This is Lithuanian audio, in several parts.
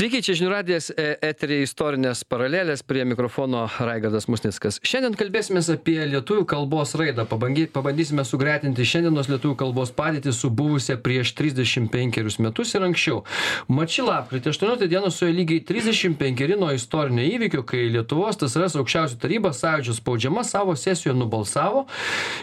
Sveiki, čia žinių radijas, e, eterė istorinės paralelės, prie mikrofono Raigardas Musnickas. Šiandien kalbėsime apie lietuvių kalbos raidą. Pabangy, pabandysime sugretinti šiandienos lietuvių kalbos padėtį su buvusia prieš 35 metus ir anksčiau. Mači lapkritį 8 dieną suėjo lygiai 35 nuo istorinio įvykio, kai Lietuvos TSRS aukščiausių taryba sąjūdžio spaudžiama savo sesijoje nubalsavo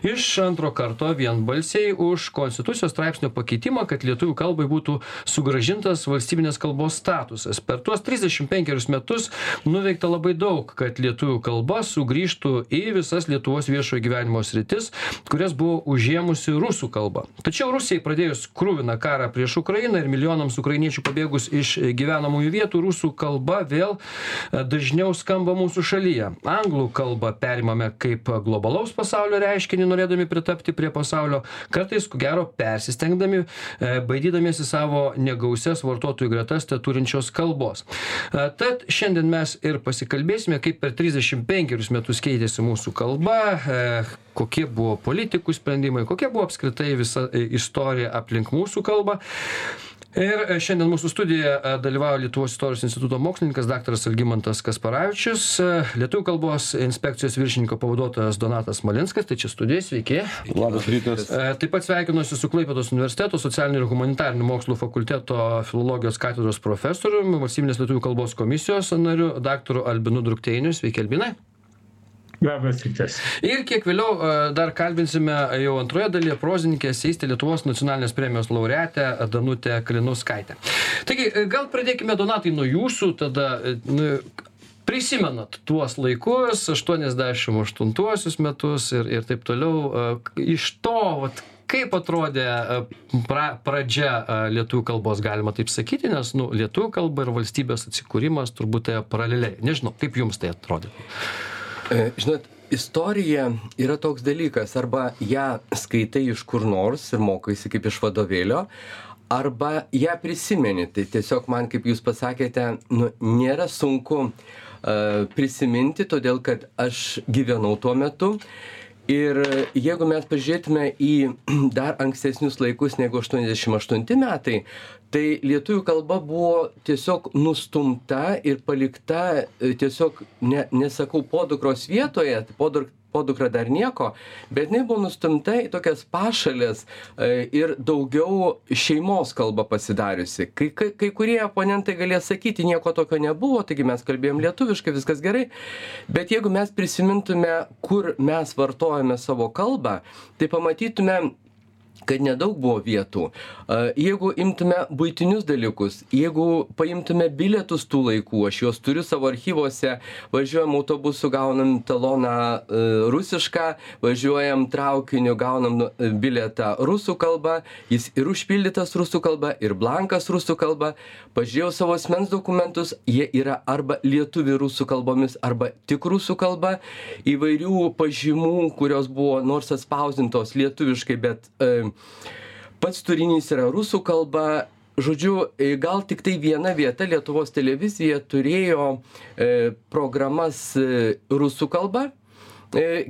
iš antro karto vienbalsiai už konstitucijos straipsnio pakeitimą, kad lietuvių kalbai būtų sugražintas valstybinės kalbos statusas per tuos trisdešim penkerius metus nuveikta labai daug kad lietuvių kalba sugrįžtų į visas lietuvos viešojo gyvenimo sritis kurias buvo užėmusi rusų kalba. Tačiau rusijai pradėjus kruviną karą prieš ukrainą ir milijonams ukrainiečių pabėgus iš gyvenamųjų vietų rusų kalba vėl e, dažniau skamba mūsų šalyje. Anglų kalbą perimame kaip globalaus pasaulio reiškinį norėdami pritapti prie pasaulio kartais ko gero persistengdami e, baidydamiesi savo negausias vartotojų gretas teturinčios kalbos. Tad šiandien mes ir pasikalbėsime, kaip per 35 metus keitėsi mūsų kalba, e, kokie buvo politikų sprendimai, kokia buvo apskritai visa e, istorija aplink mūsų kalbą. Ir e, šiandien mūsų studijoje e, dalyvauja lietuvos istorijos instituto mokslininkas daktaras algimantas kasparavičius e, lietuvių kalbos inspekcijos viršininko pavaduotojas donatas smalinskas tai čia studijoj sveiki. Labas rytas. Taip pat sveikinuosi su klaipėdos universiteto socialinių ir humanitarinių mokslų fakulteto filologijos katedros profesoriumi valstybinės lietuvių kalbos komisijos nariu daktaru albinu drukteiniu sveiki albinai Labas rytas. Ir kiek vėliau e, dar kalbinsime jau antroje dalyje prozininkę Seistę Lietuvos nacionalinės premijos laureatę Danutę Kalinuskaitę. Taigi, e, gal pradėkime Donatai nuo jūsų, tada e, nu, prisimenat tuos laikus, 88 metus ir, ir taip toliau. Iš to, vat, kaip atrodė pra, pradžia lietuvių kalbos, galima taip sakyti, nes nu, lietuvių kalba ir valstybės atsikūrimas turbūt tai paraleliai. Nežinau, kaip jums tai atrodė. E, žinot, istorija yra toks dalykas, arba ją skaitai iš kur nors ir mokaisi kaip iš vadovėlio, arba ją prisimeni. Tai tiesiog man, kaip jūs pasakėte, nu, nėra sunku uh, prisiminti, todėl kad aš gyvenau tuo metu. Ir jeigu mes pažiūrėtume į dar ankstesnius laikus negu 88 metai, tai lietuvių kalba buvo tiesiog nustumta ir palikta e, tiesiog ne nesakau podukros vietoje podur podukra dar nieko bet jinai buvo nustumta į tokias pašales e, ir daugiau šeimos kalba pasidariusi. Kai kai kai kurie oponentai galės sakyti nieko tokio nebuvo taigi mes kalbėjom lietuviškai viskas gerai. Bet jeigu mes prisimintume kur mes vartojame savo kalbą tai pamatytume kad nedaug buvo vietų. Jeigu imtume būtinius dalykus, jeigu paimtume bilietus tų laikų, aš juos turiu savo archyvose, važiuojam autobusu, gaunam taloną e, rusišką, važiuojam traukiniu, gaunam e, bilietą rusų kalbą, jis ir užpildytas rusų kalba, ir blankas rusų kalba. Pažiūrėjau savo asmens dokumentus, jie yra arba lietuvių rusų kalbomis, arba tik rusų kalba. Įvairių pažymų, kurios buvo nors atspausdintos lietuviškai, bet e, Pats turinys yra rusų kalba. Žodžiu, e, gal tik tai viena vieta Lietuvos televizija turėjo e, programas e, rusų kalba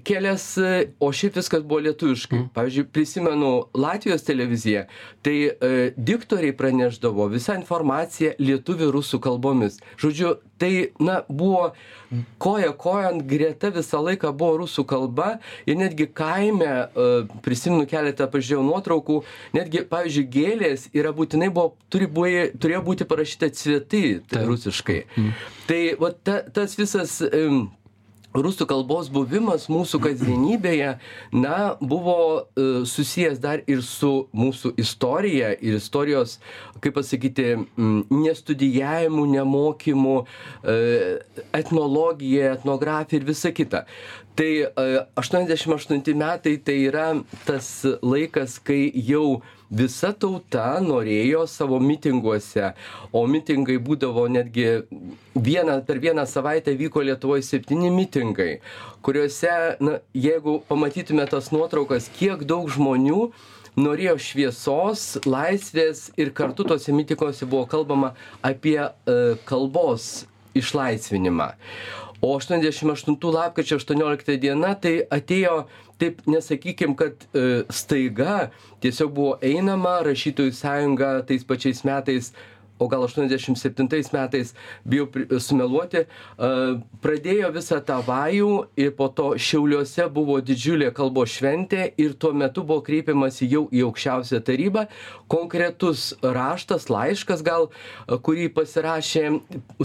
kelias, e, o šiaip viskas buvo lietuviškai. Mm. Pavyzdžiui, prisimenu Latvijos televiziją, tai e, diktoriai praneždavo visą informaciją lietuvių rusų kalbomis. Žodžiu, tai, na, buvo koja kojant greta visą laiką buvo rusų kalba ir netgi kaime, e, prisimenu keletą, pažiūrėjau nuotraukų, netgi, pavyzdžiui, gėlės yra būtinai buvo, turi buvo, turėjo būti parašyta cvietai tai rusiškai. Mm. Tai va, ta, tas visas e, rusų kalbos buvimas mūsų kasdienybėje na buvo e, susijęs dar ir su mūsų istorija ir istorijos kaip pasakyti nestudijavimu nemokymu e, etnologija etnografija ir visa kita tai e, aštuoniasdešim aštunti metai tai yra tas laikas kai jau visa tauta norėjo savo mitinguose. O mitingai būdavo netgi vieną per vieną savaitę vyko lietuvoj septyni mitingai kuriuose na jeigu pamatytume tas nuotraukas kiek daug žmonių norėjo šviesos laisvės ir kartu tuose mitinguose buvo kalbama apie e, kalbos išlaisvinimą o aštuoniasdešim aštuntų lapkričio aštuoniolikta diena tai atėjo taip nesakykim kad e, staiga tiesiog buvo einama rašytojų sąjunga tais pačiais metais o gal 87 metais, bijau sumeluoti, pradėjo visą tą vajų ir po to Šiauliuose buvo didžiulė kalbos šventė ir tuo metu buvo kreipiamasi jau į aukščiausią tarybą, konkretus raštas, laiškas gal, kurį pasirašė,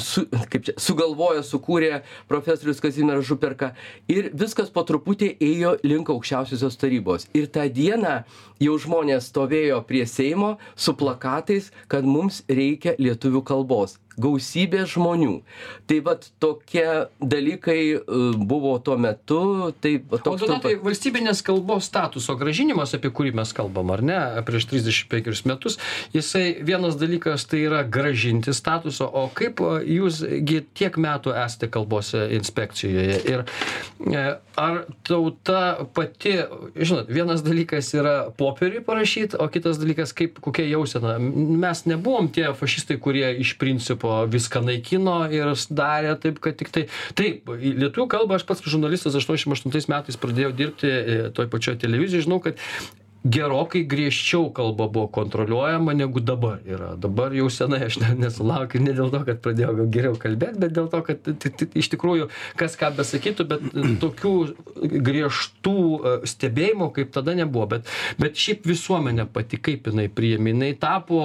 su, kaip čia, sugalvojo, sukūrė profesorius Kazimieras Župerka ir viskas po truputį ėjo link aukščiausiosios tarybos. Ir tą dieną jau žmonės stovėjo prie Seimo su plakatais, kad mums reikia lietuvių kalbos gausybė žmonių. Tai vat tokie dalykai e, buvo tuo metu. Tai, toks, o Donatai, trumpa... valstybinės kalbos statuso gražinimas, apie kurį mes kalbam, ar ne, prieš 35 metus, jisai vienas dalykas tai yra gražinti statusą, o kaip e, jūsgi tiek metų esate kalbos inspekcijoje ir e, ar tauta pati, žinot, vienas dalykas yra popieriui parašyti, o kitas dalykas, kaip kokia jausena. Mes nebuvom tie fašistai, kurie iš principo principo viską naikino ir darė taip, kad tik tai. Taip, lietuvių kalbą aš pats žurnalistas 88 metais pradėjau dirbti e, toj pačioj televizijoje, žinau, kad gerokai griežčiau kalba buvo kontroliuojama negu dabar yra. Dabar jau senai aš ne nesulaukiu ne dėl to kad pradėjau geriau kalbėt bet dėl to kad t t iš tikrųjų kas ką besakytų bet tokių griežtų e, stebėjimų kaip tada nebuvo. Bet bet šiaip visuomenė pati kaip jinai priėmė jinai tapo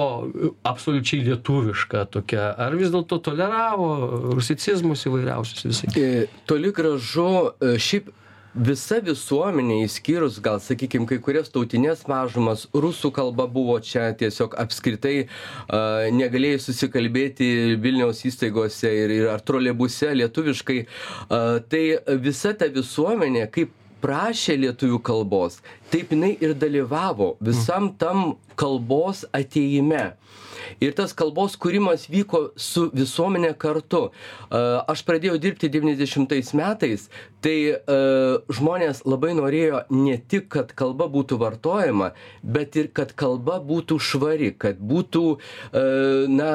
absoliučiai lietuviška tokia. Ar vis dėlto toleravo rusicizmus įvairiausius visa e, toli gražu e, šiaip visa visuomenė išskyrus gal sakykim kai kurias tautines mažumas rusų kalba buvo čia tiesiog apskritai a negalėjai susikalbėti vilniaus įstaigose ir ir ar troleibuse lietuviškai. A tai visa ta visuomenė kaip prašė lietuvių kalbos taip jinai ir dalyvavo visam tam kalbos atėjime ir tas kalbos kūrimas vyko su visuomene kartu. Aš pradėjau dirbti 90 metais, tai žmonės labai norėjo ne tik, kad kalba būtų vartojama, bet ir kad kalba būtų švari, kad būtų, na,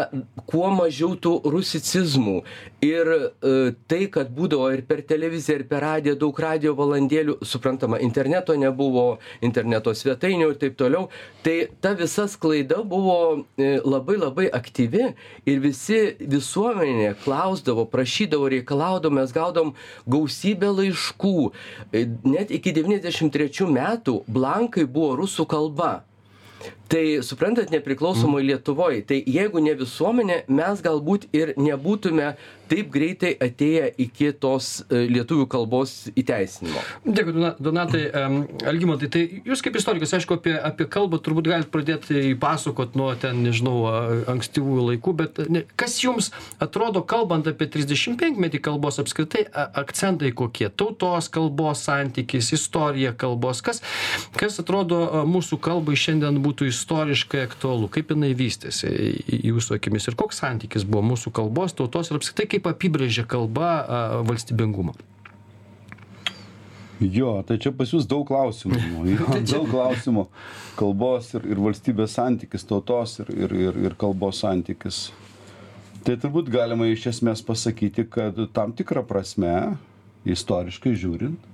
kuo mažiau tų rusicizmų. Ir tai, kad būdavo ir per televiziją, ir per radiją daug radio valandėlių, suprantama, interneto nebuvo, interneto svetainių ir taip toliau, tai ta visa sklaida buvo labai labai labai aktyvi ir visi visuomenė klausdavo prašydavo reikalaudavo mes gaudavom gausybę laiškų. Net iki devyniasdešim trečių metų blankai buvo rusų kalba tai suprantat nepriklausomoj lietuvoj tai jeigu ne visuomenė mes galbūt ir nebūtume taip greitai atėję iki tos e, lietuvių kalbos įteisinimo. Dėkui, Donatai. Algymantai, tai jūs kaip istorikas, aišku, apie, apie kalbą turbūt galite pradėti pasakot nuo ten, nežinau, ankstyvųjų laikų, bet ne, kas jums atrodo, kalbant apie 35 metį kalbos apskritai, akcentai kokie? Tautos kalbos santykis, istorija kalbos, kas, kas atrodo mūsų kalbai šiandien būtų istorija? Istoriškai aktualu kaip jinai vystėsi jūsų akimis ir koks santykis buvo mūsų kalbos tautos ir apskritai kaip apibrėžia kalba valstybingumą Jo, tai čia pas jūs daug klausimų. Jo, tai daug klausimų. Kalbos ir, ir valstybės santykis, tautos ir, ir, ir, ir kalbos santykis. Tai turbūt galima iš esmės pasakyti, kad tam tikrą prasme, istoriškai žiūrint,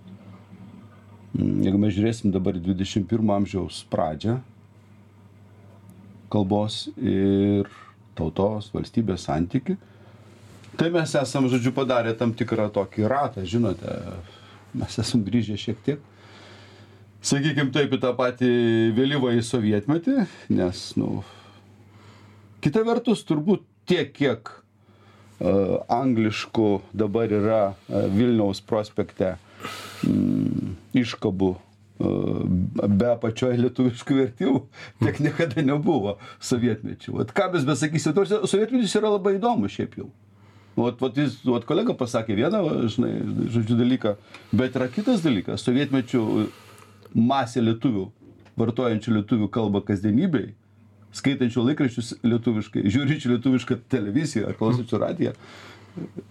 jeigu mes žiūrėsim dabar 21 amžiaus pradžią, kalbos ir tautos, valstybės santyki. Tai mes esam, žodžiu, padarę tam tikrą tokį ratą, žinote, mes esam grįžę šiek tiek, sakykime taip, į tą patį vėlyvąjį sovietmetį, nes, nu, kita vertus, turbūt tiek, kiek uh, angliškų dabar yra uh, Vilniaus prospekte mm, iškabų be apačioj lietuviškų vertimų tiek niekada nebuvo sovietmečiu. Vat ką mes besakysim, sovietmetis yra labai įdomus šiaip jau. Vat, vat, jis, vat kolega pasakė vieną, žinai, žodžiu dalyką, bet yra kitas dalykas. Sovietmečių masė lietuvių, vartojančių lietuvių kalbą kasdienybei, skaitančių laikraščius lietuviškai, žiūrinčių lietuvišką televiziją ar klausančių radiją,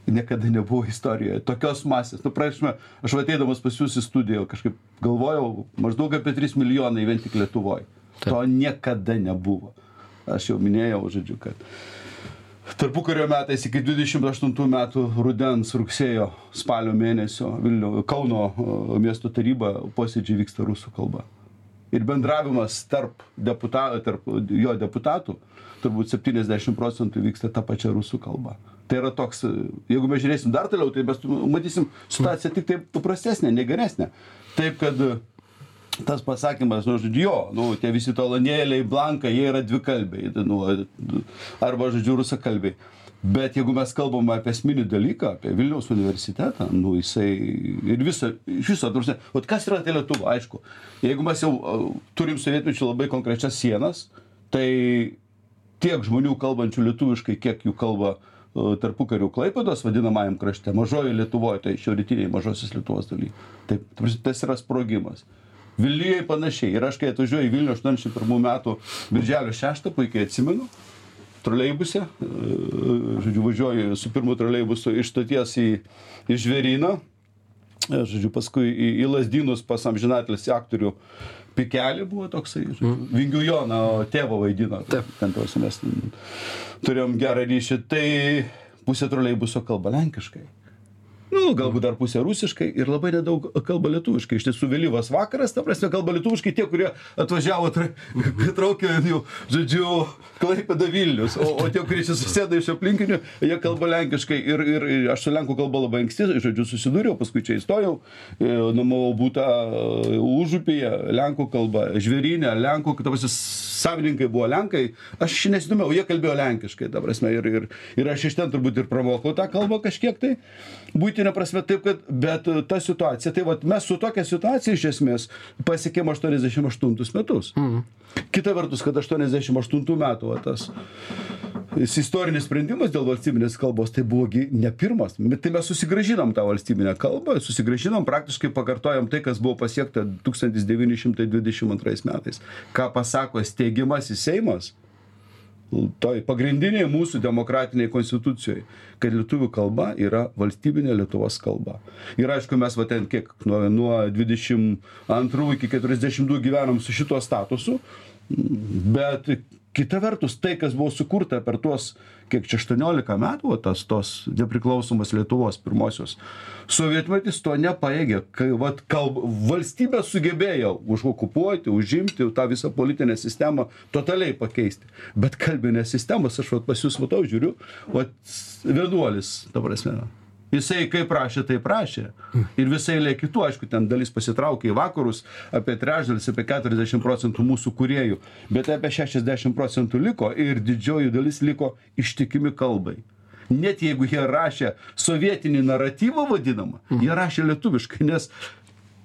niekada nebuvo istorijoje tokios masės. Nu, prašome, aš ateidamas pas jūs į studiją kažkaip galvojau, maždaug apie 3 milijonai vien tik Lietuvoje. To niekada nebuvo. Aš jau minėjau, žodžiu, kad tarpukario metais iki 28 metų rudens, rugsėjo, spalio mėnesio Vilnių, Kauno miesto taryba posėdžiai vyksta rusų kalba. ir bendravimas tarp deputa tarp jo deputatų turbūt septyniasdešim procentų vyksta ta pačia rusų kalba tai yra toks jeigu mes žiūrėsim dar toliau tai mes matysim situacija tiktai paprastesnė ne geresnė taip kad tas pasakymas nu žodžiu jo nu tie visi talonėliai blankai jie yra dvikalbiai nu arba žodžiu rusakalbiai. Bet jeigu mes kalbam apie esminį dalyką apie vilniaus universitetą nu jisai ir visą iš viso ta prasme vat kas yra ta lietuva aišku jeigu mes jau turim sovietmečiu labai konkrečias sienas tai tiek žmonių kalbančių lietuviškai kiek jų kalba tarpukariu klaipėdos vadinamajam krašte mažojoj lietuvoj tai šiaurrytinėj mažosios lietuvos daly taip tas yra sprogimas. Vilnijoj panašiai. Ir aš kai atvažiuoju į vilnių aštuoniasdešim pirmų metų birželio šeštą puikiai atsimenu troleibuse žodžiu važiuoju su pirmu troleibusu iš stoties į į žvėryną žodžiu paskui į į lazdynus pas amžinatilsį aktorių pikelį buvo toksai žodžiu. Vingių joną tėvą vaidino. Ten ta prasme mes ten turėjom gerą ryšį. Tai pusė troleibuso kalba lenkiškai nu galbūt dar pusė rusiškai ir labai nedaug kalba lietuviškai. Iš tiesų vėlyvas vakaras ta prasme kalba lietuviškai tie kurie atvažiavo tra traukiniu žodžiu klaipėda vilnius. O o tie kurie čia susėdo iš aplinkinių jie kalba lenkiškai. Ir ir aš su lenkų kalba labai anksti žodžiu susidūriau paskui čia įstojau nuomavau butą užupyje lenkų kalba žvėryne lenkų ta prasme savininkai buvo lenkai. Aš nesidomėjau jie kalbėjo lenkiškai ta prasme ir ir ir aš iš ten turbūt ir pramokau tą kalbą kažkiek tai buitine prasme taip kad bet ta situacija tai vat mes su tokia situacija iš esmės pasiekėm aštuoniasdešim aštuntus metus. Kita vertus kad aštuoniasdešim aštuntų metų va tas istorinis sprendimas dėl valstybinės kalbos tai buvo gi ne pirmas. Tai mes susigrąžinom tą valstybinę kalbą susigrąžinom praktiškai pakartojom tai kas buvo pasiekta tūkstantis devyni šimtai dvidešim antrais metais. Ką pasako steigiamasis seimas toj pagrindinėj mūsų demokratinėj konstitucijoj kad lietuvių kalba yra valstybinė lietuvos kalba. Ir aišku mes va ten kiek nuo nuo dvidešim antrų iki keturiasdešimtų gyvenom su šituo statusu. Bet kita vertus tai kas buvo sukurta per tuos kiek čia aštuoniolika metų va tas tos nepriklausomos lietuvos pirmosios sovietmetis to nepajėgė kai vat kalb valstybė sugebėjo užokupuoti užimti tą visą politinę sistemą totaliai pakeisti. Bet kalbinės sistemos aš vat pas jus matau žiūriu vat vienuolis ta prasme jisai kaip rašė taip rašė. Ir visa eilė kitų aišku ten dalis pasitraukė į vakarus apie trečdalis apie keturiasdešim procentų mūsų kūrėjų. Bet apie šešiasdešim procentų liko ir didžioji dalis liko ištikimi kalbai. Net jeigu jie rašė sovietinį naratyvą vadinamą jie rašė lietuviškai nes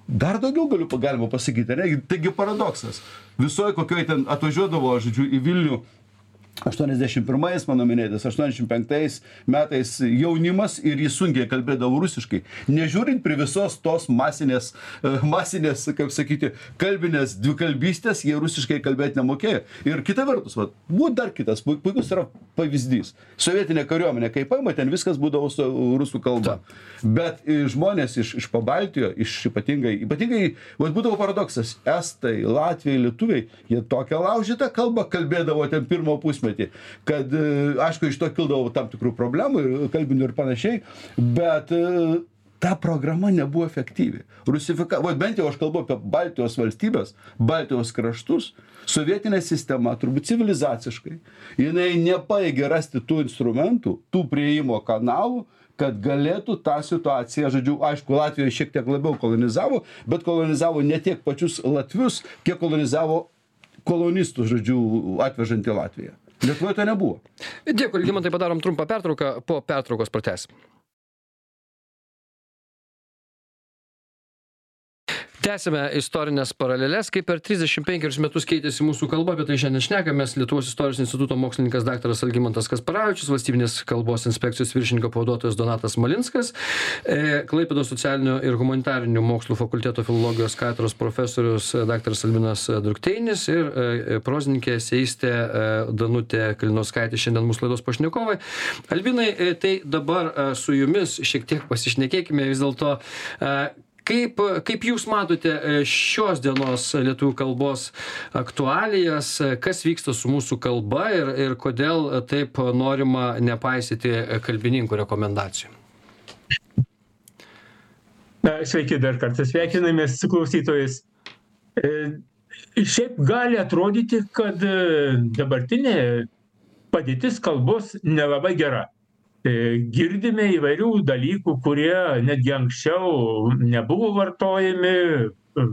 dar daugiau galiu galima pasakyt ane taigi paradoksas. Visoj kokioj ten atvažiuodavo žodžiu į vilnių aštuoniasdešim pirmais mano minėtais aštuoniasdešim penktais metais jaunimas ir jis sunkiai kalbėdavo rusiškai nežiūrint prie visos tos masinės masinės kaip sakyti kalbinės dvikalbystės jie rusiškai kalbėt nemokėjo. Ir kita vertus vat buvo dar kitas pui puikus yra pavyzdys. Sovietinė kariuomenė kai paima ten viskas būdavo su rusų kalba. Bet žmonės iš iš pabaltijo iš ypatingai ypatingai vat būdavo paradoksas. Estai latviai lietuviai jie tokią laužytą kalbą kalbėdavo ten pirmą pusmetį kad aišku iš to kildavo tam tikrų problemų ir kalbinių ir panašiai bet ta programa nebuvo efektyvi. Rusifika vat bent jau aš kalbu apie baltijos valstybes baltijos kraštus sovietinė sistema turbūt civilizaciškai jinai nepajėgė rasti tų instrumentų tų priėjimo kanalų kad galėtų tą situaciją žodžiu aišku latvija šiek tiek labiau kolonizavo bet kolonizavo ne tiek pačius latvius kiek kolonizavo kolonistus žodžiu atvežant į latviją lietuvoj to nebuvo. Dėkui algimantai padarom trumpą pertrauką po pertraukos pratęsim tęsiame istorines paraleles. Kaip per trisdešim penkerius metus keitėsi mūsų kalba apie tai šiandien šnekamės. Lietuvos istorijos instituto mokslininkas daktaras algimantas kasparavičius valstybinės kalbos inspekcijos viršininko pavaduotojas donatas smalinskas e klaipėdos socialinių ir humanitarinių mokslų fakulteto filologijos katedros profesorius daktaras albinas drukteinis ir e prozininkė eseistė e danutė kalinauskaitė. Šiandien mūsų laidos pašnekovai. Albinai tai dabar su jumis šiek tiek pasišnekėkime. Vis dėlto kaip kaip jūs matote šios dienos lietuvių kalbos aktualijas kas vyksta su mūsų kalba ir ir kodėl taip norima nepaisyti kalbininkų rekomendacijų? Sveiki dar kartą sveikinamės su klausytojais. E šiaip gali atrodyti kad e, dabartinė padėtis kalbos nelabai gera. E, girdime įvairių dalykų kurie netgi anksčiau nebuvo vartojami e,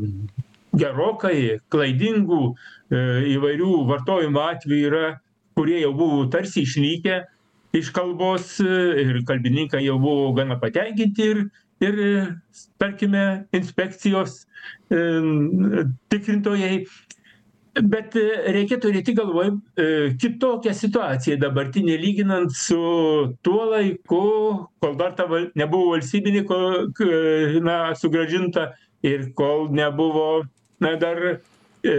gerokai klaidingų e, įvairių vartojimo atvejų yra kurie jau buvo tarsi išnykę iš kalbos ir kalbininkai jau buvo gana patenkinti ir ir tarkime inspekcijos tikrintojai bet e, reikia turėti galvoj e, kitokią situaciją dabartinę lyginant su tuo laiku kol dar ta val nebuvo valstybinė ko k na sugrąžinta ir kol nebuvo na dar e,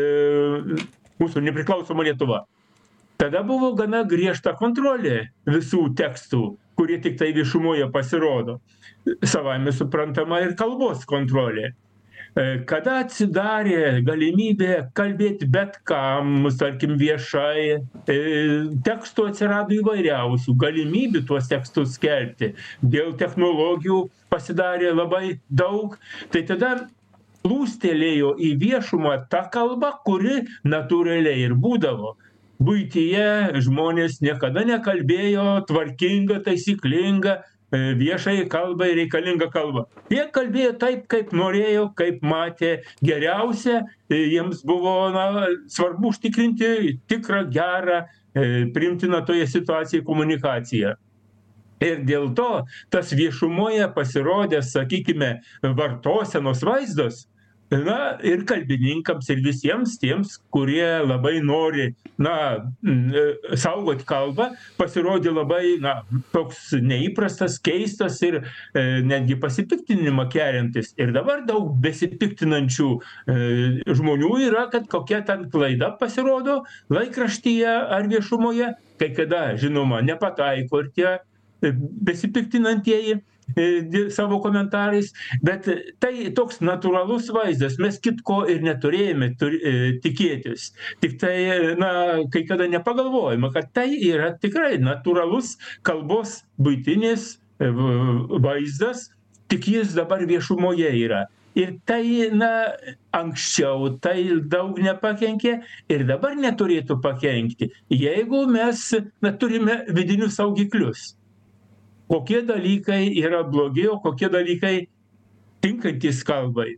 mūsų nepriklausoma lietuva. Tada buvo gana griežta kontrolė visų tekstų kurie tiktai viešumoje pasirodo. Savaime suprantama ir kalbos kontrolė kada atsidarė galimybė kalbėt bet kam tarkim viešai e, tekstų atsirado įvairiausių galimybių tuos tekstus skelbti. Dėl technologijų pasidarė labai daug. Tai tada plūstelėjo į viešumą ta kalba kuri natūraliai ir būdavo. Buityje žmonės niekada nekalbėjo tvarkinga taisyklinga E, viešajai kalbai reikalingą kalbą jie kalbėjo taip kaip norėjo kaip matė geriausia. E, jiems buvo na svarbu užtikrinti tikrą gerą e, priimtiną toje situacijoj komunikaciją. Ir dėl to tas viešumoje pasirodęs sakykime vartosenos vaizdas na ir kalbininkams ir visiems tiems kurie labai nori na e, saugot kalbą pasirodė labai na toks neįprastas keistas ir e, netgi pasipiktinimą keliantis. Ir dabar daug besipiktinančių e, žmonių yra kad kokia ten klaida pasirodo laikraštyje ar viešumoje. Kai kada žinoma nepataiko ir tie besipiktinantieji savo komentarais bet tai toks natūralus vaizdas. Mes kitko ir neturėjome turi e, tikėtis. Tiktai na kai kada nepagalvojama kad tai yra tikrai natūralus kalbos buitinis e, vaizdas tik jis dabar viešumoje yra. Ir tai na anksčiau tai daug nepakenkė ir dabar neturėtų pakenkti jeigu mes na turime vidinius saugiklius kokie dalykai yra blogi o kokie dalykai tinkantys kalbai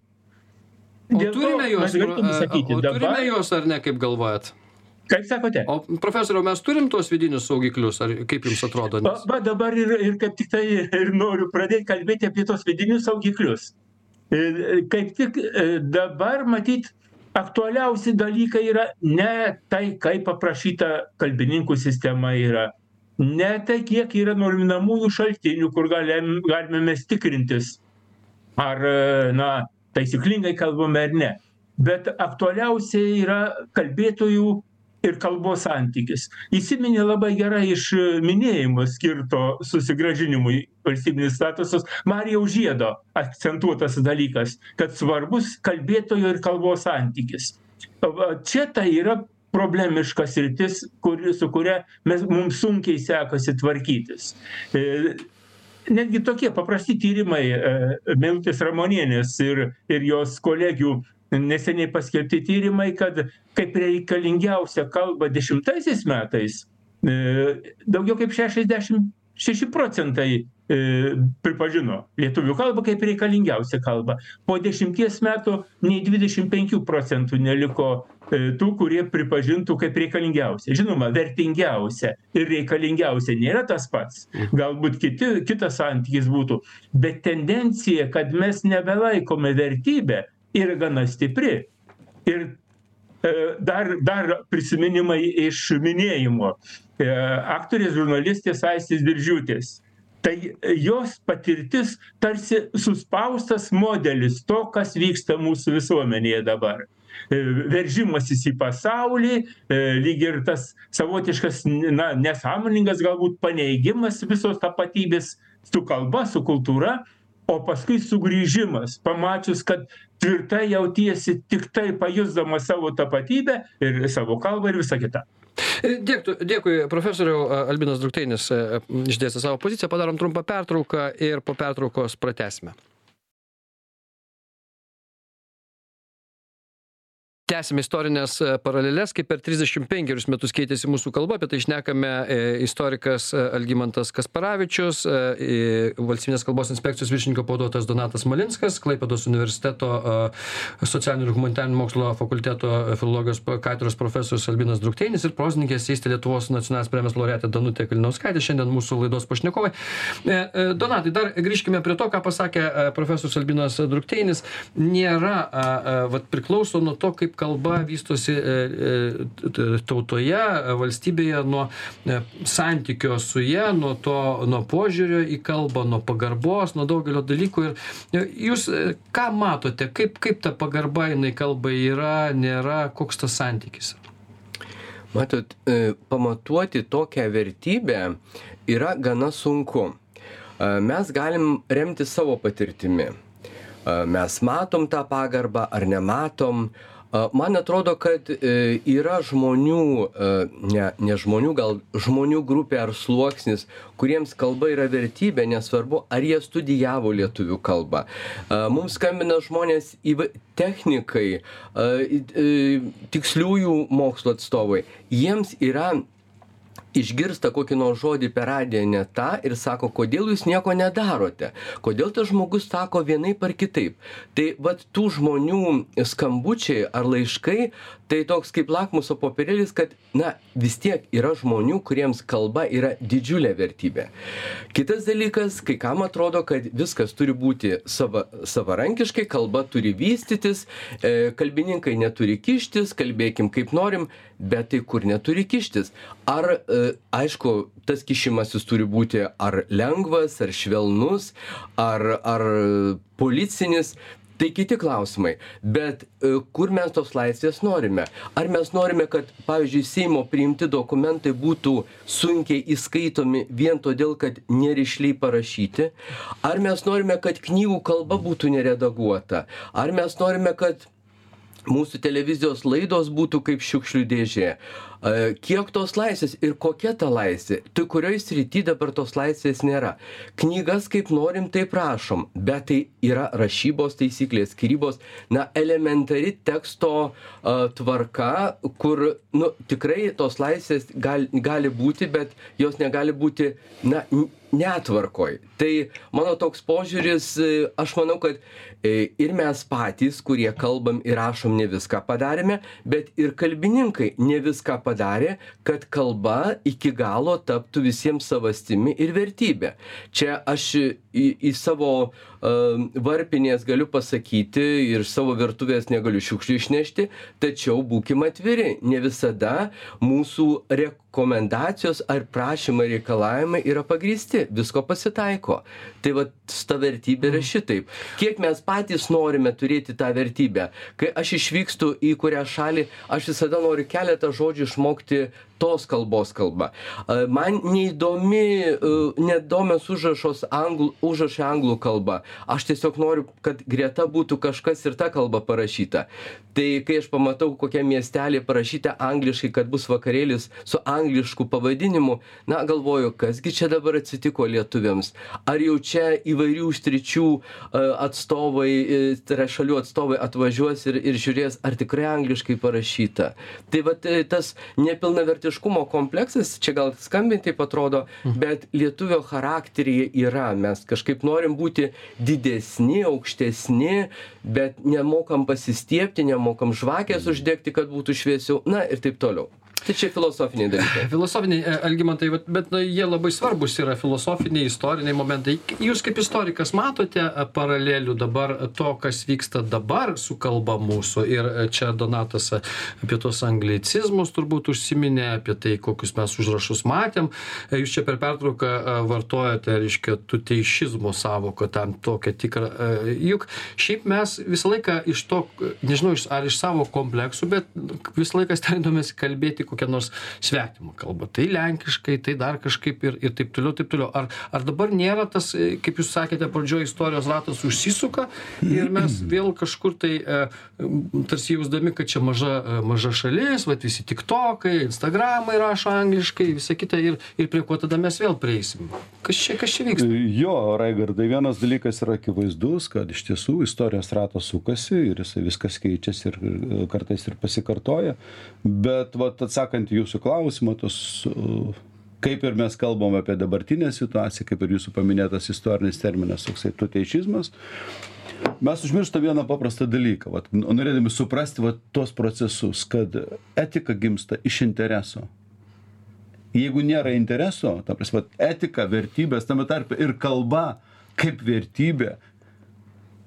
O Dėl turime juos, o sakyti, o dabar- turime juos ar ne, kaip galvojat? kaip sakote O profesoriau, mes turim tuos vidinius saugiklius, ar kaip jums atrodo? va Nes... va dabar ir ir kaip tiktai ir noriu pradėt kalbėti apie tuos vidinius saugiklius ir kaip tik e, dabar matyt aktualiausi dalykai yra ne tai kaip aprašyta kalbininkų sistema yra ne tai kiek yra norminamųjų šaltinių kur galim galime mes tikrintis ar na taisyklingai kalbame ar ne. Bet aktualiausia yra kalbėtojų ir kalbos santykis. Įsiminė labai gerai iš minėjimo skirto susigrąžinimui valstybinis statusas. Marijaus žiedo akcentuotas dalykas kad svarbus kalbėtojo ir kalbos santykis. Va čia tai yra problemiška sritis kuri su kuria mes mums sunkiai sekasi tvarkytis. E, netgi tokie paprasti tyrimai e, meilutės ramonienės ir ir jos kolegių neseniai paskelbti tyrimai kad kaip reikalingiausią kalbą dešimtaisiais metais e, daugiau kaip šešiasdešim šeši procentai pripažino lietuvių kalbą kaip reikalingiausią kalbą. Po dešimties metų nei dvidešim penkių procentų neliko e, tų kurie pripažintų kaip reikalingiausią. Žinoma vertingiausia ir reikalingiausia nėra tas pats. Galbūt kiti kitas santykis būtų bet tendencija kad mes nebelaikome vertybe yra gana stipri. Ir e, dar dar prisiminimai iš minėjimo. E, aktorės žurnalistės aistės diržiūtės tai jos patirtis tarsi suspaustas modelis to kas vyksta mūsų visuomenėje dabar. E, veržimasis į pasaulį e, lyg ir tas savotiškas na nesąmoningas galbūt paneigimas visos tapatybės su kalba su kultūra o paskui sugrįžimas pamačius kad tvirtai jautiesi tiktai pajusdamas savo tapatybę ir savo kalbą ir visa kita Dėkui, dėkui profesoriau Albinas Drukteinis e, išdėstė savo poziciją, padarom trumpą pertrauką ir po pertraukos pratesime. Tęsiame istorines e, paraleles kaip per trisdešim penkerius metus keitėsi mūsų kalba apie tai šnekame e, istorikas e, algimantas kasparavičius valstybinės kalbos inspekcijos viršininko pavaduotojas donatas smalinskas klaipėdos universiteto socialinių ir humanitarinių mokslų fakulteto filologijos katedros profesorius albinas drukteinis ir prozininkė eseistė lietuvos nacionalinės premijos laureatė danutė kalinauskaitė. Šiandien mūsų laidos pašnekovai. Donatai dar grįžkime prie to ką pasakė profesorius albinas drukteinis. Nėra vat priklauso nuo to kaip kalba vystosi e, e, tautoje, valstybėje nuo e, santykio su ja, nuo to, nuo požiūrio į kalbą, nuo pagarbos, nuo daugelio dalykų. Ir jūs ką matote, kaip, kaip ta pagarba jinai kalbai yra, nėra, koks tas santykis? Matot, pamatuoti tokią vertybę yra gana sunku. Mes galim remti savo patirtimi. Mes matom tą pagarbą ar nematom, Man atrodo, kad e, yra žmonių, e, ne, ne žmonių, gal žmonių grupė ar sluoksnis, kuriems kalba yra vertybė, nesvarbu, ar jie studijavo lietuvių kalbą. Mums skambina žmonės, technikai, tiksliųjų mokslo atstovai. Jiems yra išgirsta kokį nors žodį per radiją ne tą ir sako, kodėl jūs nieko nedarote, kodėl tas žmogus sako vienaip ar kitaip. Tai vad tų žmonių skambučiai ar laiškai, tai toks kaip lakmuso popierėlis, kad, na, vis tiek yra žmonių, kuriems kalba yra didžiulė vertybė. Kitas dalykas, kai kam atrodo, kad viskas turi būti sava, savarankiškai, kalba turi vystytis, e, kalbininkai neturi kištis, kalbėkim kaip norim, bet tai kur neturi kištis. Ar e, aišku tas kišimasis turi būti ar lengvas ar švelnus ar ar policinis tai kiti klausimai bet e, kur mes tos laisvės norime? Ar mes norime kad pavyzdžiui seimo priimti dokumentai būtų sunkiai įskaitomi vien todėl kad nerišliai parašyti? Ar mes norime kad knygų kalba būtų neredaguota? Ar mes norime kad mūsų televizijos laidos būtų kaip šiukšlių dėžė kiek tos laisvės ir kokia ta laisvė? Tai kurioj srity dabar tos laisvės nėra? Knygas kaip norim taip rašom bet tai yra rašybos taisyklės skyrybos na elementari teksto a tvarka kur nu tikrai tos laisvės gal gali būti bet jos negali būti na netvarkoj. Tai mano toks požiūris aš manau kad e, ir mes patys kurie kalbam ir rašom ne viską padarėme bet ir kalbininkai ne viską padarė padarė, kad kalba iki galo taptų visiems savastimi ir vertybė. Čia aš į, į savo varpinės galiu pasakyti ir savo virtuvės negaliu šiukšlių išnešti, tačiau būkime atviri, ne visada mūsų rekomendacijos ar prašymai reikalavimai yra pagrysti, visko pasitaiko. Tai va, ta vertybė yra šitaip. Kiek mes patys norime turėti tą vertybę. Kai aš išvykstu į kurią šalį, aš visada noriu keletą žodžių išmokti tos kalbos kalba. Man neįdomi, neįdomios užrašos anglų, užrašai anglų kalba. Aš tiesiog noriu, kad greta būtų kažkas ir ta kalba parašyta. Tai kai aš pamatau, kokia miestelė parašyta angliškai, kad bus vakarėlis su anglišku pavadinimu, na galvoju, kasgi čia dabar atsitiko lietuviams. Ar jau čia įvairių stričių atstovai, e, tai yra šalių atstovai atvažiuos ir, ir žiūrės, ar tikrai angliškai parašyta. Tai va e, tas nepilnavertiškumo kompleksas, čia gal skambint taip atrodo, bet lietuvio charakteryje yra. Mes kažkaip norim būti didesni, aukštesni, bet nemokam pasistiepti, nemokam žvakės uždegti, kad būtų šviesiau, na ir taip toliau. Tai čia filosofiniai dalykai. Filosofiniai, e, Algymantai, bet na, jie labai svarbus yra filosofiniai, istoriniai momentai. Jūs kaip istorikas matote e, paralelių dabar to, kas vyksta dabar su kalba mūsų. Ir e, čia Donatas apie tos anglicizmus turbūt užsiminė, apie tai, kokius mes užrašus matėm. Jūs čia per pertrauką vartojate, reiškia, tuteišizmo savoką tam tokią tikrą. Juk šiaip mes visą laiką iš to, nežinau, ar iš savo kompleksų, bet visą laiką stengiamės kalbėti kokią nors svetimą kalbą tai lenkiškai tai dar kažkaip ir ir taip toliau taip toliau. Ar ar dabar nėra tas e, kaip jūs sakėte pradžioj istorijos ratas užsisuka ir mes vėl kažkur tai e, tarsi jausdami kad čia maža e, maža šalis vat visi tiktokai instagramai rašo angliškai visa kita ir ir prie ko tada mes vėl prieisim? Kas čia kas čia vyksta? Jo, Raigardai, vienas dalykas yra akivaizdus, kad iš tiesų istorijos ratas sukasi ir jisai viskas keičiasi ir kartais ir pasikartoja. Bet vat, atsakant į jūsų klausimą, tos, kaip ir mes kalbam apie dabartinę situaciją, kaip ir jūsų paminėtas istorinis terminas, toksai tuteišizmas, mes užmirštame vieną paprastą dalyką, vat, norėdami suprasti vat, tuos procesus, kad etika gimsta iš intereso. Jeigu nėra intereso, ta prasme, etika, vertybės, tame tarpe ir kalba kaip vertybė,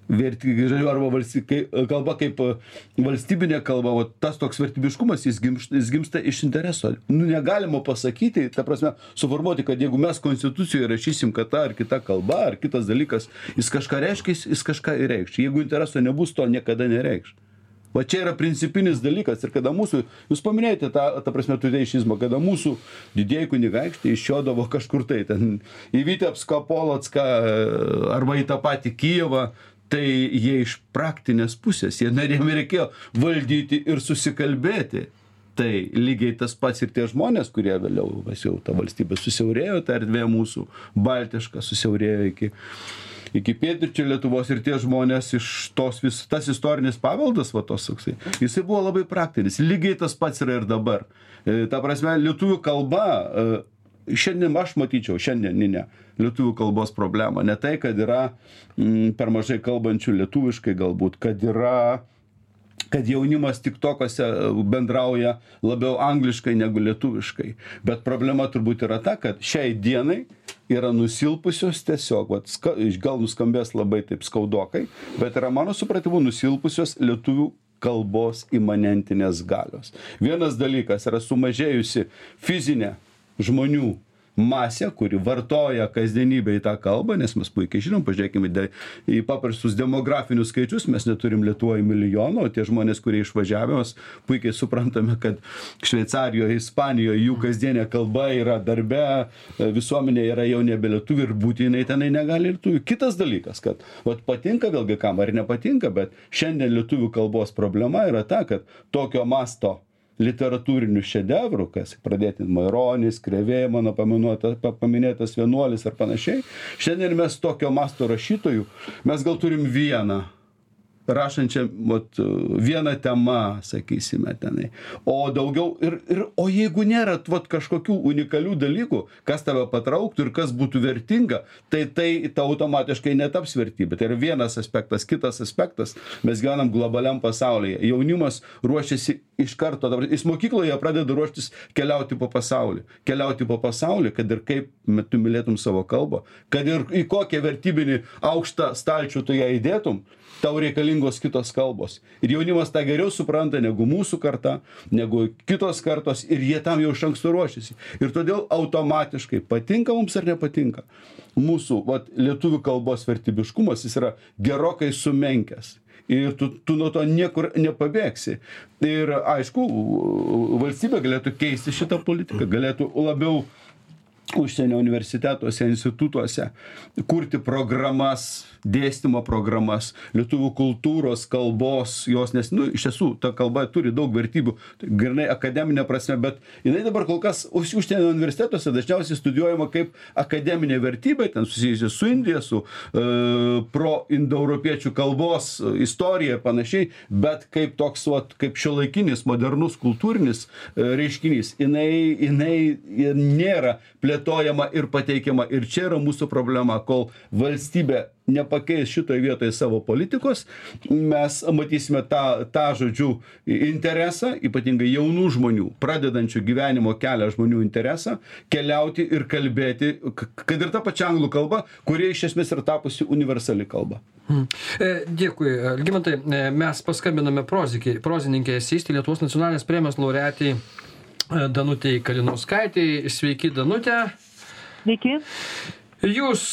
verti, arba valsty, kai, kalba kaip e, valstybinė kalba, o tas toks vertybiškumas, jis gimsta, jis gimsta iš intereso. Nu, negalima pasakyti, ta prasme, suformuoti, kad jeigu mes konstitucijoje rašysim, kad ta ar kita kalba, ar kitas dalykas, jis kažką reiškia, jis, jis kažką ir reikš. Jeigu intereso nebus, to niekada nereikš. Va čia yra principinis dalykas ir kada mūsų, jūs paminėjote tą, ta prasme, tuteišizmą, kada mūsų didieji kunigaikštai iššiodavo kažkur tai, ten į Vitebską, Polocką arba į tą patį Kijevą, tai jie iš praktinės pusės, jie narėm reikėjo valdyti ir susikalbėti. Tai lygiai tas pats ir tie žmonės, kurie vėliau, mes jau ta valstybė susiaurėjo, ta erdvė mūsų baltiška susiaurėjo iki iki pietryčių Lietuvos ir tie žmonės iš tos vis, tas istorinis paveldas, va tos toksai, jisai buvo labai praktinis. Lygiai tas pats yra ir dabar. E, ta prasme, lietuvių kalba, e, šiandien aš matyčiau, šiandieninę lietuvių kalbos problemą. Ne tai, kad yra mm, per mažai kalbančių lietuviškai galbūt, kad yra kad jaunimas tik tokose bendrauja labiau angliškai negu lietuviškai. Bet problema turbūt yra ta, kad šiai dienai yra nusilpusios tiesiog, vat, ska, gal nuskambės labai taip skaudokai, bet yra mano supratimu nusilpusios lietuvių kalbos imanentinės galios. Vienas dalykas yra sumažėjusi fizinė žmonių masė, kuri vartoja kasdienybėje tą kalbą, nes mes puikiai žinom, pažiūrėkime de, į paprastus demografinius skaičius, mes neturim Lietuvoje milijono, o tie žmonės, kurie išvažiavę, mes puikiai suprantame, kad Šveicarijoje, Ispanijoje jų kasdienė kalba yra darbe, visuomenė yra jau nebe lietuvių ir būtinai tenai negali lietuvių. Kitas dalykas, kad vat, patinka vėlgi kam ar nepatinka, bet šiandien lietuvių kalbos problema yra ta, kad tokio masto literatūrinių šedevrų, kas pradėti Maironis, Krevė, mano paminuota, paminėtas vienuolis ar panašiai. Šiandien mes tokio masto rašytojų, mes gal turim vieną rašančią vat, vieną temą, sakysime, tenai. O daugiau, ir, ir, o jeigu nėra vat, kažkokių unikalių dalykų, kas tave patrauktų ir kas būtų vertinga, tai tai ta automatiškai netaps vertybė. Tai yra vienas aspektas. Kitas aspektas, mes gyvenam globaliam pasaulyje. Jaunimas ruošiasi iš karto, dabar jis mokykloje pradeda ruoštis keliauti po pasaulį. Keliauti po pasaulį, kad ir kaip tu mylėtum savo kalbą, kad ir į kokią vertybinį aukštą stalčių tu ją įdėtum, tau reikalingos kitos kalbos. Ir jaunimas tą geriau supranta negu mūsų karta, negu kitos kartos ir jie tam jau iš anksto ruošiasi. Ir todėl automatiškai patinka mums ar nepatinka. Mūsų vat, lietuvių kalbos vertybiškumas jis yra gerokai sumenkęs. Ir tu, tu nuo to niekur nepabėgsi. Ir aišku, valstybė galėtų keisti šitą politiką, galėtų labiau užsienio universitetuose, institutuose kurti programas, dėstymo programas, lietuvių kultūros, kalbos, jos, nes, nu, iš tiesų, ta kalba turi daug vertybių, tai grinai akademinė prasme, bet jinai dabar kol kas užsienio universitetuose dažniausiai studijuojama kaip akademinė vertybė, ten susijusi su Indija, su uh, pro-indoeuropiečių kalbos uh, istorija ir panašiai, bet kaip toks, vat, kaip šiuolaikinis, modernus, kultūrinis uh, reiškinys, jinai, jinai nėra plėtojama ir pateikiama. Ir čia yra mūsų problema, kol valstybė nepakeis šitoje vietoje savo politikos, mes matysime tą, tą žodžiu, interesą, ypatingai jaunų žmonių, pradedančių gyvenimo kelią žmonių interesą, keliauti ir kalbėti, kad ir tą pačią anglų kalbą, kurie iš esmės yra tapusi universali kalba. Hmm. Dėkui, Algymantai, mes paskambiname prozininkė Esysti, Lietuvos nacionalinės premijos laureatai Danutei Kalinauskaitai. Sveiki, Danutė. Sveiki. jūs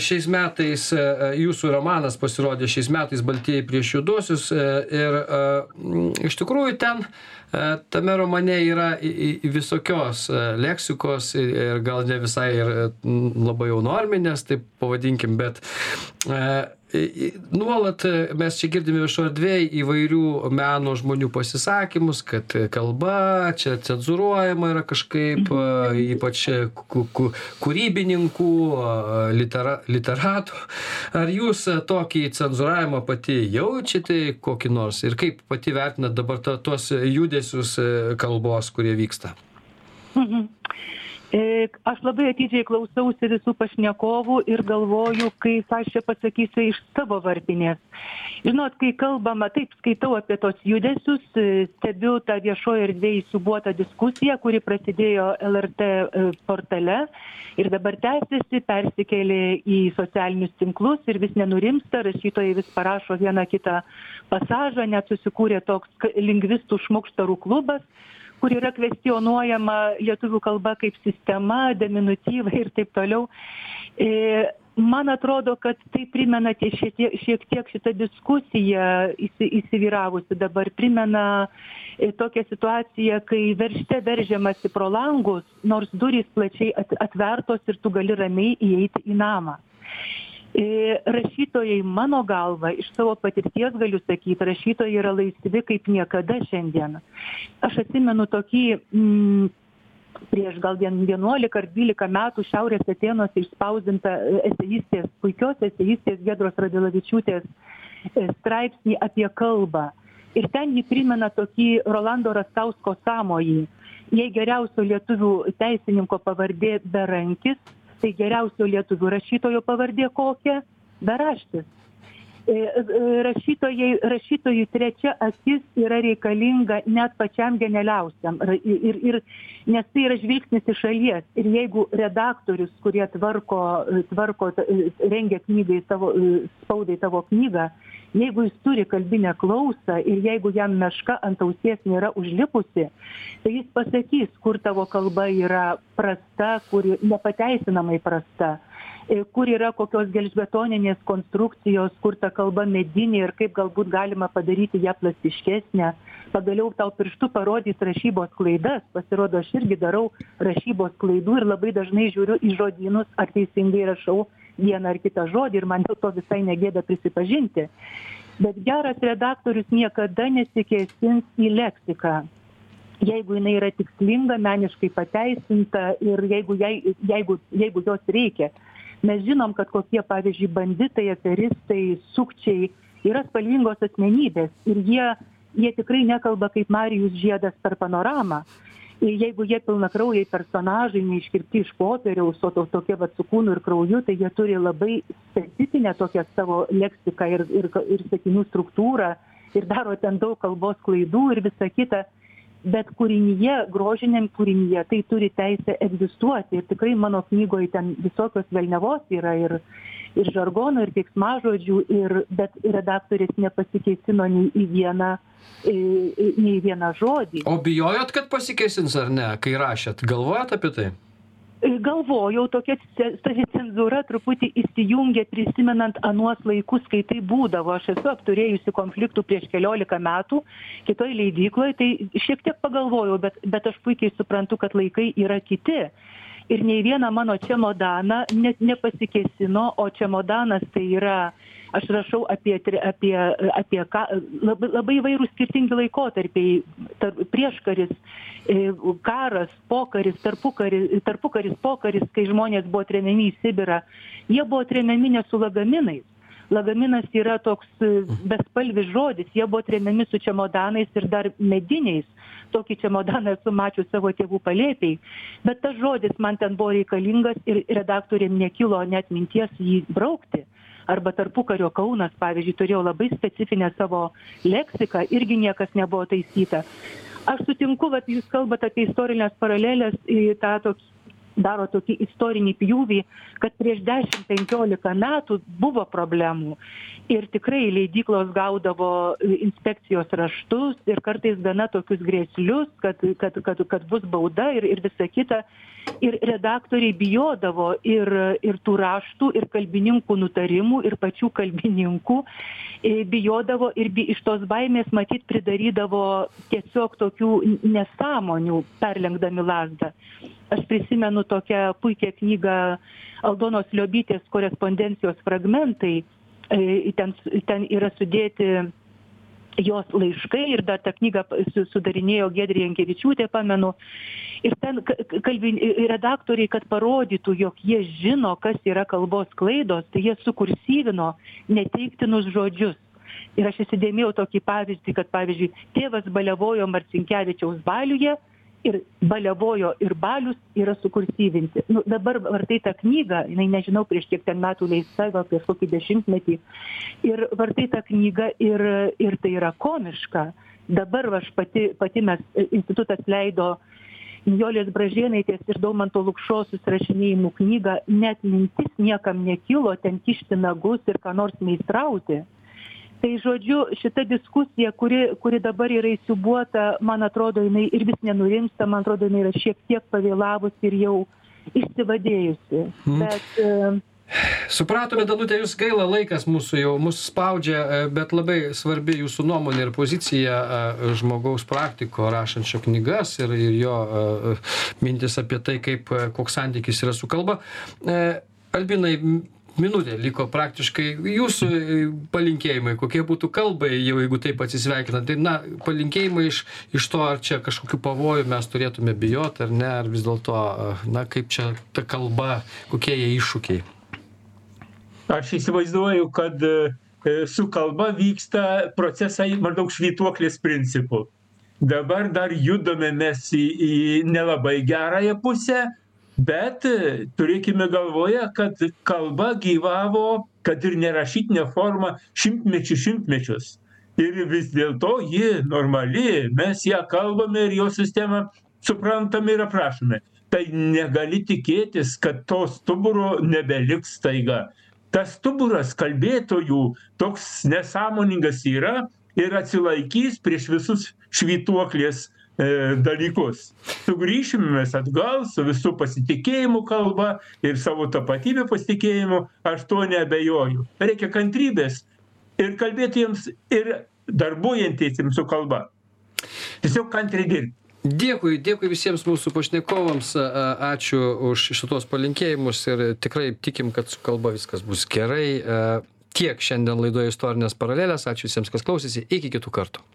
šiais metais jūsų romanas pasirodė šiais metais baltieji prieš juoduosius ir iš tikrųjų ten tame romane yra visokios leksikos ir gal ne visai ir labai jau norminės taip pavadinkim bet nuolat mes čia girdim viešoj erdvėj įvairių meno žmonių pasisakymus kad kalba čia cenzūruojama yra kažkaip ypač ku ku kūrybininkų litera literatų. Ar jūs tokį cenzūravimą pati jaučiate kokį nors ir kaip pati vertinat dabar ta tuos judesius kalbos kurie vyksta? Mhm. E, aš labai atidžiai klausausi visų pašnekovų ir galvoju, kaip aš čia pasakysiu iš savo varpinės. Žinot, kai kalbama, taip skaitau apie tos judesius, e, stebiu tą viešojo erdvėje įsubuotą diskusiją, kuri prasidėjo LRT e, portale ir dabar tęsiasi, persikėlė į socialinius tinklus ir vis nenurimsta, rašytojai vis parašo vieną kitą pasažą, net susikūrė toks lingvistų šmukštarų klubas kur yra kvestionuojama lietuvių kalba kaip sistema, deminutyvai ir taip toliau. E, man atrodo, kad tai primena šiek tiek, šiek tiek šitą diskusiją įsivyravusi dabar, primena e, tokią situaciją, kai veršte veržiamasi pro langus, nors durys plačiai atvertos ir tu gali ramiai įeiti į namą. E, rašytojai mano galva iš savo patirties galiu sakyt rašytojai yra laisvi kaip niekada šiandien. Aš atsimenu tokį mm, prieš gal vien vienuolika ar dvylika metų šiaurės atėnuose išspausdintą eseistės puikios eseistės giedros radvilavičiūtės e, straipsnį apie kalbą. Ir ten ji primena tokį rolando rastausko sąmojį. Jei geriausio lietuvių teisininko pavardė berankis tai geriausio lietuvių rašytojo pavardė kokia? Beraštis. E, e, rašytojai rašytojui trečia akis yra reikalinga net pačiam genialiausiam. Ir ir nes tai yra žvilgsnis iš šalies. Ir jeigu redaktorius kurie tvarko tvarko rengia knygai savo spaudai tavo knygą jeigu jis turi kalbinę klausą ir jeigu jam meška ant ausies nėra užlipusi tai jis pasakys kur tavo kalba yra prasta kur nepateisinamai prasta kur yra kokios gelžbetoninės konstrukcijos kur ta kalba medinė ir kaip galbūt galima padaryti ją plastiškesnę. Pagaliau tau pirštu parodys rašybos klaidas pasirodo aš irgi darau rašybos klaidų ir labai dažnai žiūriu į žodynus ar teisingai rašau vieną ar kitą žodį ir man dėl to visai negėda prisipažinti. Bet geras redaktorius niekada nesikėsins į leksiką. Jeigu jinai yra tikslinga, meniškai pateisinta ir jeigu, jeigu, jeigu jos reikia. Mes žinom, kad kokie, pavyzdžiui, banditai, aferistai, sukčiai yra spalvingos asmenybės ir jie, jie tikrai nekalba kaip Marijus Žiedas per panoramą jeigu jie pilnakraujai personažai neiškirpti iš popieriaus o to tokie vat su kūnu ir krauju tai jie turi labai specifinę tokią savo leksiką ir ir ir sakinių struktūrą ir daro ten daug kalbos klaidų ir visa kita. Bet kūrinyje grožiniam kūrinyje tai turi teisę egzistuoti. Ir tikrai mano knygoj ten visokios velniavos yra ir ir žargono ir keiksmažodžių ir bet redaktorės nepasikėsino nei į vieną nei į vieną žodį. O bijojot, kad pasikėsins ar ne, kai rašėt? Galvojat apie tai? Galvojau, tokia savicenzūra truputį įsijungė prisimenant anuos laikus, kai tai būdavo. Aš esu apturėjusi konfliktų prieš keliolika metų kitoj leidykloje, tai šiek tiek pagalvojau, bet, bet aš puikiai suprantu, kad laikai yra kiti ir nei vieną mano čemodaną net nepasikėsino o čemodanas tai yra aš rašau apie apie apie ką labai labai įvairūs skirtingi laikotarpiai tar prieškaris e, karas pokaris tarpukari tarpukaris pokaris kai žmonės buvo tremiami į sibirą jie buvo tremiami ne su lagaminais lagaminas yra toks e, bespalvis žodis. Jie buvo tremiami su čemodanais ir dar mediniais. Tokį čemodaną esu mačius savo tėvų palėpėj. Bet tas žodis man ten buvo reikalingas ir redaktoriam nekilo net minties jį braukti. Arba tarpukario kaunas pavyzdžiui turėjo labai specifinę savo leksiką irgi niekas nebuvo taisyta. Aš sutinku vat jūs kalbat apie istorines paraleles į tą tokį daro tokį istorinį pjūvį kad prieš dešim penkiolika metų buvo problemų. Ir tikrai leidyklos gaudavo inspekcijos raštus ir kartais gana tokius grėslius kad kad kad kad bus bauda ir ir visa kita. Ir redaktoriai bijodavo ir ir tų raštų ir kalbininkų nutarimų ir pačių kalbininkų e, bijodavo ir bi iš tos baimės matyt pridarydavo tiesiog tokių nesąmonių perlenkdami lazdą aš prisimenu tokią puikią knygą aldonos liobytės korespondencijos fragmentai. E, ten ten yra sudėti jos laiškai ir dar tą knygą su sudarinėjo giedrė jankevičiūtė pamenu. Ir ten ka kalbin redaktoriai kad parodytų jog jie žino kas yra kalbos klaidos tai jie sukursyvino neteiktinus žodžius. Ir aš įsidėmėjau tokį pavyzdį kad pavyzdžiui tėvas baliavojo marcinkevičiaus baliuje ir baliavojo ir balius yra sukursyvinti. Nu dabar vartai tą knygą jinai nežinau prieš kiek ten metų leista gal prieš kokį dešimtmetį. Ir vartai tą knygą ir ir tai yra komiška. Dabar va aš pati pati mes institutas leido nijolės bražėnaitės ir daumanto lukšos susirašinėjimų knygą. Net mintis niekam nekilo ten kišti nagus ir ką nors meistrauti tai žodžiu šita diskusija kuri kuri dabar yra įsiūbuota man atrodo jinai ir vis nenurimsta man atrodo jinai yra šiek tiek pavėlavusi ir jau išsivadėjusi bet e, Supratome, Danutė, jūs gaila laikas mūsų jau mus spaudžia, e, bet labai svarbi jūsų nuomonė ir pozicija e, žmogaus praktiko rašančio knygas ir, ir jo e, mintis apie tai, kaip, koks santykis yra su kalba. Albinai, minutė liko praktiškai jūsų palinkėjimai kokie būtų kalbai jau jeigu taip atsisveikinant tai na palinkėjimai iš iš to ar čia kažkokių pavojų mes turėtume bijot ar ne ar vis dėlto na kaip čia ta kalba kokie jai iššūkiai? Aš įsivaizduoju kad e, su kalba vyksta procesai maždaug švytuoklės principu. Dabar dar judame mes į į nelabai gerąją pusę bet e, turėkime galvoje kad kalba gyvavo kad ir nerašytine forma šimtmečių šimtmečius. Ir vis dėlto ji normali mes ją kalbame ir jos sistemą suprantame ir aprašome. Tai negali tikėtis kad to stuburo nebeliks staiga. Tas stuburas kalbėtojų toks nesąmoningas yra ir atsilaikys prieš visus švytuoklės dalykus. Sugrįšim mes atgal su visų pasitikėjimu kalba ir savo tapatybę pasitikėjimu, aš tuo nebejoju. Reikia kantrybės ir kalbėtiems, ir darbuojantiesiems su kalba. Tiesiog kantriai dirbti. Dėkui, dėkui visiems mūsų pašnekovams, ačiū už šitos palinkėjimus ir tikrai tikim, kad su kalba viskas bus gerai. Tiek šiandien laidoje istorinės paralelės, ačiū visiems, kas klausėsi, iki kitų kartų.